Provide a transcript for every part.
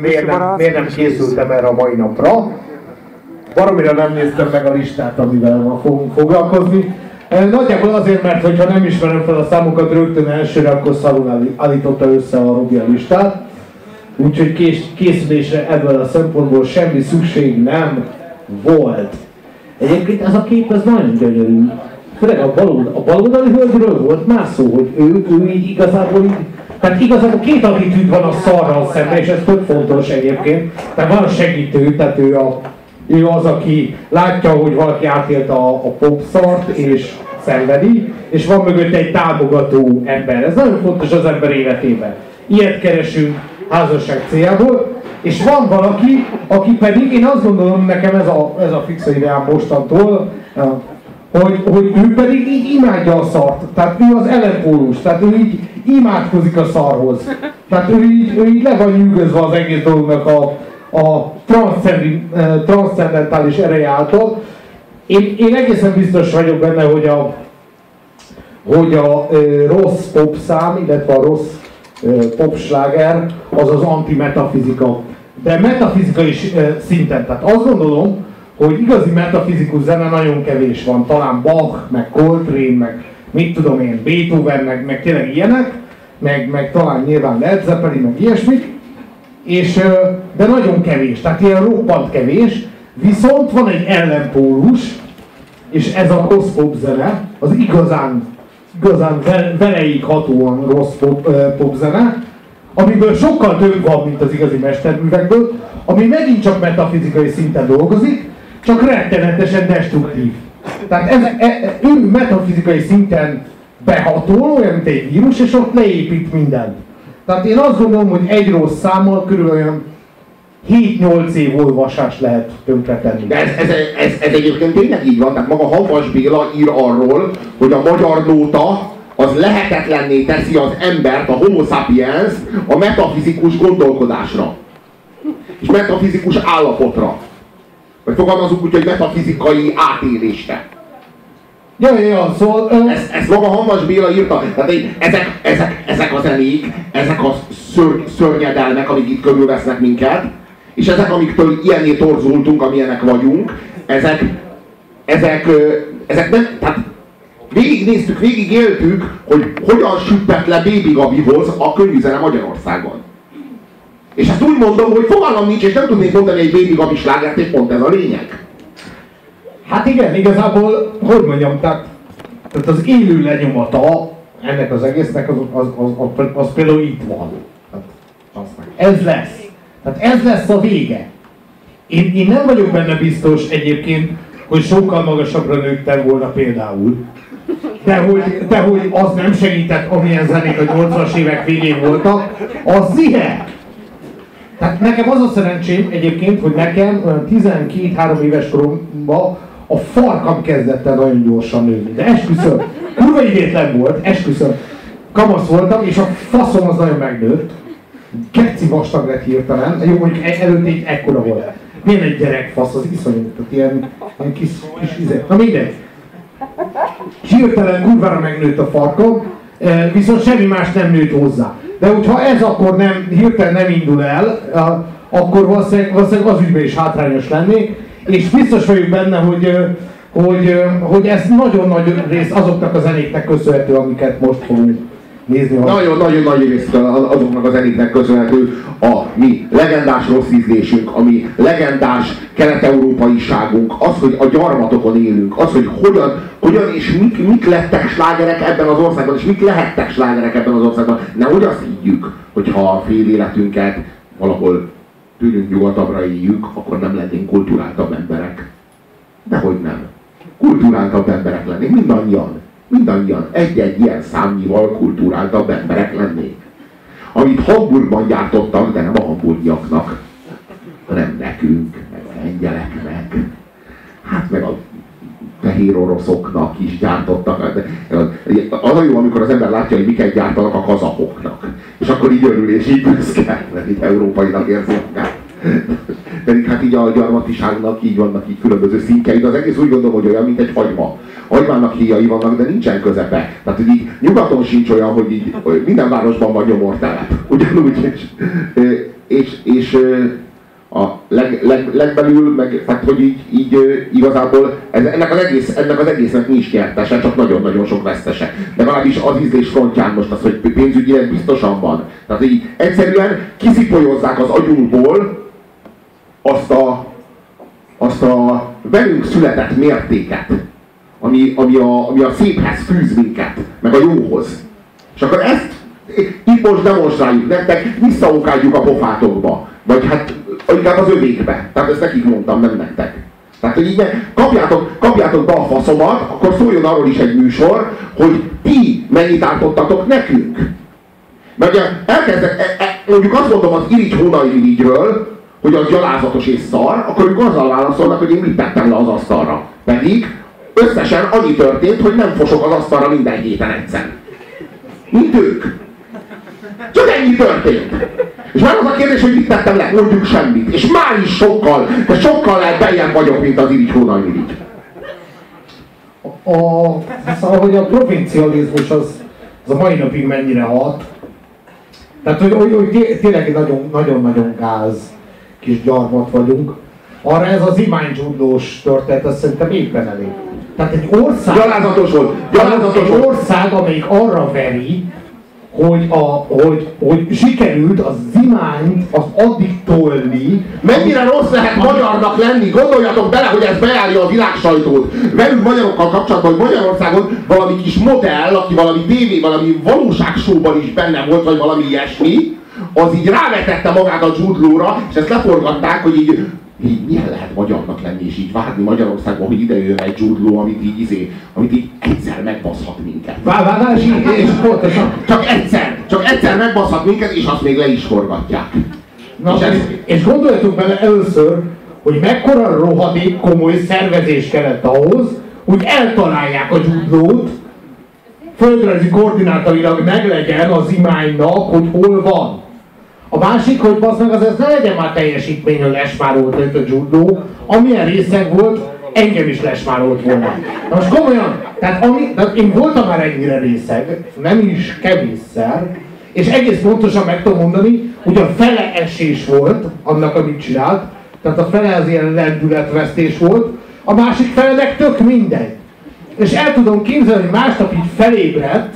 miért nem, miért nem készültem erre a mai napra. Baromira nem néztem meg a listát, amivel ma fogunk foglalkozni. Nagyjából azért, mert hogyha nem ismerem fel a számokat rögtön elsőre, akkor szarul állította össze a Robi a listát. Úgyhogy kész, készülésre ebből a szempontból semmi szükség nem volt. Egyébként ez a kép ez nagyon gyönyörű. Főleg a, balold, a baloldali hölgyről volt már szó, hogy ő, ő így igazából így, tehát igazából két attitűd van a szarral szemben, és ez tök fontos egyébként. Tehát van a segítő, tehát ő, a, ő az, aki látja, hogy valaki átélt a, a popszart, és szenvedi, és van mögött egy támogató ember. Ez nagyon fontos az ember életében. Ilyet keresünk házasság céljából, és van valaki, aki pedig, én azt gondolom, nekem ez a, ez a fixa ideám mostantól, hogy, hogy ő pedig így imádja a szart. Tehát ő az ellenpólus, tehát ő így imádkozik a szarhoz. Tehát ő így, ő így le van nyűgözve az egész dolognak a, a transzcendentális ereje által. Én, én egészen biztos vagyok benne, hogy a, hogy a e, rossz popszám, illetve a rossz e, popsláger az az antimetafizika. De metafizikai e, szinten. Tehát azt gondolom, hogy igazi metafizikus zene nagyon kevés van. Talán Bach, meg Coltrane, meg mit tudom én, Beethoven, meg, meg tényleg ilyenek, meg, meg talán nyilván Led Zeppelin, meg ilyesmik, és, de nagyon kevés, tehát ilyen roppant kevés, viszont van egy ellenpólus, és ez a rossz popzene, az igazán, igazán veleig hatóan rossz pop, popzene, amiből sokkal több van, mint az igazi mesterművekből, ami megint csak metafizikai szinten dolgozik, csak rettenetesen destruktív. Tehát ez, e, ő metafizikai szinten behatol, olyan, mint egy vírus, és ott leépít mindent. Tehát én azt gondolom, hogy egy rossz számmal körülbelül 7-8 év olvasást lehet tönkretenni. De ez, ez, ez, ez egyébként tényleg így van, tehát maga Havas Béla ír arról, hogy a magyar nóta az lehetetlenné teszi az embert, a homo sapiens a metafizikus gondolkodásra. És metafizikus állapotra. Vagy fogalmazunk úgy, hogy metafizikai átélésre. Ja, ja, szóval... Ö... Ezt, ezt maga Hamas Béla írta. Tehát ezek, ezek, ezek az zenék, ezek a ször, szörnyedelmek, amik itt körülvesznek minket, és ezek, amiktől ilyenné torzultunk, amilyenek vagyunk, ezek, ezek, ezek nem, tehát végignéztük, végigéltük, hogy hogyan süppett le Baby Gabihoz a könyvizene Magyarországon. És ezt úgy mondom, hogy fogalmam nincs, és nem tudnék mondani egy Baby Gabi slágert, és pont ez a lényeg. Hát igen, igazából, hogy mondjam, tehát, tehát az élő lenyomata ennek az egésznek az, az, az, az, az például itt van. Tehát, ez lesz. Tehát ez lesz a vége. Én, én nem vagyok benne biztos egyébként, hogy sokkal magasabbra nőttem volna például. De hogy, de hogy az nem segített, amilyen zenék a 80-as évek végén voltak, az zihe. Tehát nekem az a szerencsém egyébként, hogy nekem 12-3 éves koromban a farkam kezdett el nagyon gyorsan nőni. De esküszöm, kurva idétlen volt, esküszöm. Kamasz voltam, és a faszom az nagyon megnőtt. Keci vastag lett hirtelen. Jó, mondjuk e- előtt így ekkora volt. Milyen egy gyerekfasz, az iszonyú, tehát ilyen, ilyen kis, kis izé. Na mindegy. Hirtelen kurvára megnőtt a farkam, e, viszont semmi más nem nőtt hozzá. De hogyha ez akkor nem, hirtelen nem indul el, akkor valószínűleg, valószínűleg az ügyben is hátrányos lennék, és biztos vagyok benne, hogy, hogy, hogy ez nagyon nagy rész azoknak a zenéknek köszönhető, amiket most fogunk nézni. Nagyon-nagyon nagy rész azoknak a zenéknek köszönhető a mi legendás rossz ízlésünk, a mi legendás kelet-európaiságunk, az, hogy a gyarmatokon élünk, az, hogy hogyan, hogyan és mik, mik lettek slágerek ebben az országban, és mik lehettek slágerek ebben az országban. Nehogy azt higgyük, hogyha a fél életünket valahol tőlünk nyugatabbra éljük, akkor nem lennénk kulturáltabb emberek. Dehogy nem. Kulturáltabb emberek lennénk, mindannyian. Mindannyian egy-egy ilyen számnyival kulturáltabb emberek lennénk. Amit Hamburgban gyártottak, de nem a hamburgiaknak, hanem nekünk, meg a lengyeleknek, hát meg a fehér oroszoknak is gyártottak. Az a jó, amikor az ember látja, hogy miket gyártanak a kazahoknak. És akkor így örül, és így büszke, mert itt európainak érzi magát. Pedig hát így a gyarmatiságnak így vannak így különböző szintjei, de az egész úgy gondolom, hogy olyan, mint egy hagyma. Hagymának híjai vannak, de nincsen közepe. Tehát, hogy így nyugaton sincs olyan, hogy így hogy minden városban van nyomortelep. Ugyanúgy, és, és, és a leg, leg, legbelül, meg, tehát hogy így, így igazából ez, ennek, az egész, ennek az egésznek nincs nyertese, csak nagyon-nagyon sok vesztese. De valamis az ízlés frontján most az, hogy pénzügyileg biztosan van. Tehát így egyszerűen kiszipolyozzák az agyunkból azt a, azt a velünk született mértéket, ami, ami, a, ami a széphez fűz minket, meg a jóhoz. És akkor ezt itt most demonstráljuk nektek, visszaokádjuk a pofátokba. Vagy hát inkább az övékbe. Tehát ezt nekik mondtam, nem nektek. Tehát, hogy így kapjátok, kapjátok be a faszomat, akkor szóljon arról is egy műsor, hogy ti mennyit ártottatok nekünk. Mert ugye elkezdek, e, e, mondjuk azt mondom az Irigy Hónai Irigyről, hogy az gyalázatos és szar, akkor ők azzal válaszolnak, hogy én mit tettem le az asztalra. Pedig összesen annyi történt, hogy nem fosok az asztalra minden héten egyszer. Mint ők. Csak ennyi történt. És már az a kérdés, hogy mit tettem le, mondjuk semmit. És már is sokkal, de sokkal lehet bejebb vagyok, mint az Irigy Hónai Irigy. A, szóval, hogy a provincializmus az, az a mai napig mennyire hat. Tehát, hogy, hogy, hogy tényleg nagyon-nagyon gáz kis gyarmat vagyunk. Arra ez az imányzsúdlós történet, az szerintem éppen elég. Tehát egy ország... Gyalázatos volt! Gyalázatos egy ország, amelyik arra veri, hogy, a, hogy, hogy sikerült a zimányt az addig tolni. Mennyire rossz lehet magyarnak lenni? Gondoljatok bele, hogy ez bejárja a világ sajtót. Velünk magyarokkal kapcsolatban, hogy Magyarországon valami kis modell, aki valami tévé, valami valóságsóban is benne volt, vagy valami ilyesmi, az így rávetette magát a dzsudlóra, és ezt leforgatták, hogy így így milyen lehet magyarnak lenni, és így várni Magyarországban, hogy ide jön egy dzsudló, amit így, izé, amit így egyszer megbaszhat minket. Vár, vár, vár, és pontosan. Csak egyszer, csak egyszer megbaszhat minket, és azt még le is forgatják. Na, és, ez... és gondoljatok bele először, hogy mekkora rohadék komoly szervezés kellett ahhoz, hogy eltalálják a dzsudlót, földrajzi koordinátailag meglegyen az imánynak, hogy hol van. A másik, hogy az meg azért ne legyen már teljesítmény, hogy lesmárolt őt a judó, amilyen részeg volt, engem is lesmárolt volna. Na most komolyan, tehát, ami, tehát én voltam már ennyire részeg, nem is kevésszer, és egész pontosan meg tudom mondani, hogy a fele esés volt annak, amit csinált, tehát a fele az ilyen lendületvesztés volt, a másik fele tök mindegy. És el tudom képzelni, hogy másnap így felébredt,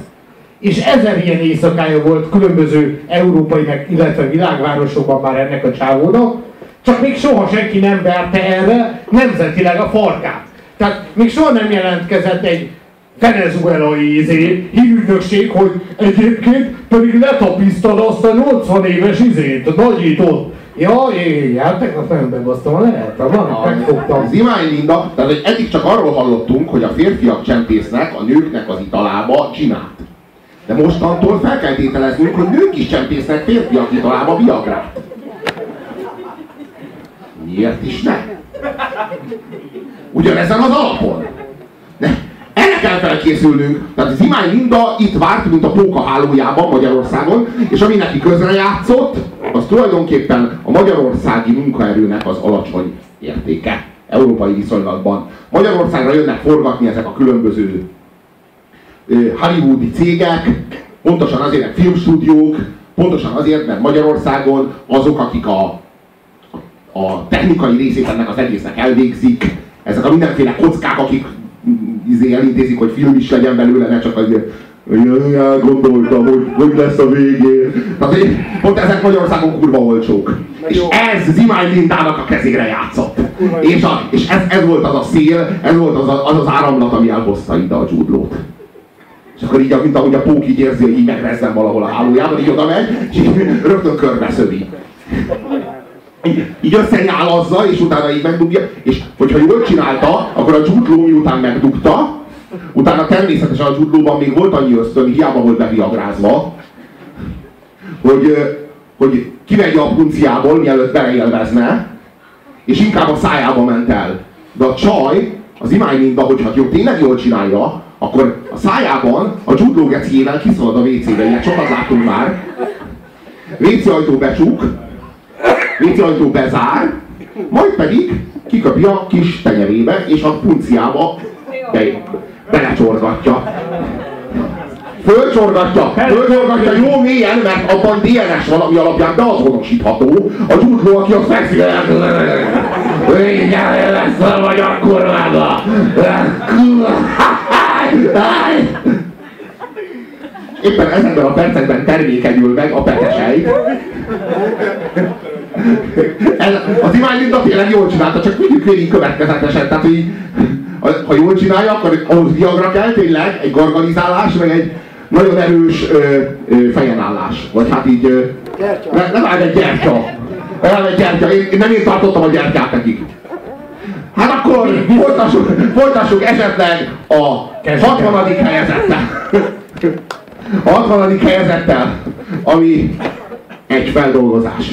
és ezer ilyen éjszakája volt különböző európai, meg, illetve világvárosokban már ennek a csávónak, csak még soha senki nem verte erre nemzetileg a farkát. Tehát még soha nem jelentkezett egy venezuelai izé, hírügynökség, hogy egyébként pedig letapisztad azt a 80 éves izét, nagyított. Ja, én hát tegnap nagyon megbasztam a lehet, van, megfogtam. Az Imány Linda, tehát hogy eddig csak arról hallottunk, hogy a férfiak csempésznek a nőknek az italába csinált. De mostantól fel kell tételeznünk, hogy nők is csempésznek férfiak italába viagrát. Miért is ne? Ugyanezen az alapon. Ne. Erre kell felkészülnünk. Tehát az Imány Linda itt várt, mint a póka hálójában Magyarországon, és ami neki közrejátszott, az tulajdonképpen a magyarországi munkaerőnek az alacsony értéke európai viszonylatban. Magyarországra jönnek forgatni ezek a különböző hollywoodi cégek, pontosan azért, mert filmstúdiók, pontosan azért, mert Magyarországon azok, akik a, a technikai részét ennek az egésznek elvégzik, ezek a mindenféle kockák, akik izé elintézik, hogy film is legyen belőle, ne csak azért gondoltam, hogy hogy lesz a végén. Tehát pont ezek Magyarországon kurva olcsók. És ez Zimány Lindának a kezére játszott. És, a, és ez, ez volt az a szél, ez volt az a, az, az áramlat, ami elhozta ide a dzsúdlót. És akkor így, mint ahogy a pók így érzi, hogy így megrezzen valahol a hálójában, így oda megy, és így rögtön körbe szövi. Így, így összenyálazza, és utána így megdugja, és hogyha jól csinálta, akkor a dzsúdló miután megdugta, utána természetesen a dzsúdlóban még volt annyi ösztön, hiába volt beviagrázva, hogy, hogy kivegye a punciából, mielőtt beleélvezne, és inkább a szájába ment el. De a csaj, az imány minda, hogyha jó, tényleg jól csinálja, akkor a szájában a dzsudló geciével kiszalad a WC-be, ilyet sokat látunk már. WC ajtó becsuk, WC ajtó bezár, majd pedig kiköpi a kis tenyerébe, és a punciába be, belecsorgatja. Fölcsorgatja, fölcsorgatja jó mélyen, mert abban DNS valami alapján beazonosítható. A Jude aki a fekszik, igen, lesz a magyar kurvába. Éppen ezekben a percekben termékenyül meg a petesejt. Ez, az Imány Linda tényleg jól csinálta, csak mindig végig következetesen. Tehát, hogy ha jól csinálja, akkor ahhoz viagra kell tényleg egy gargalizálás, meg egy nagyon erős ö, ö, fejenállás. Vagy hát így... Ö, le, legalább egy gyertya. Legalább egy gyertya. Én, én nem én tartottam a gyertyát nekik. Hát akkor folytassuk, folytassuk esetleg a 60. helyezettel. A 60. helyezettel, ami egy feldolgozás.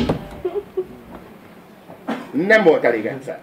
Nem volt elég egyszer.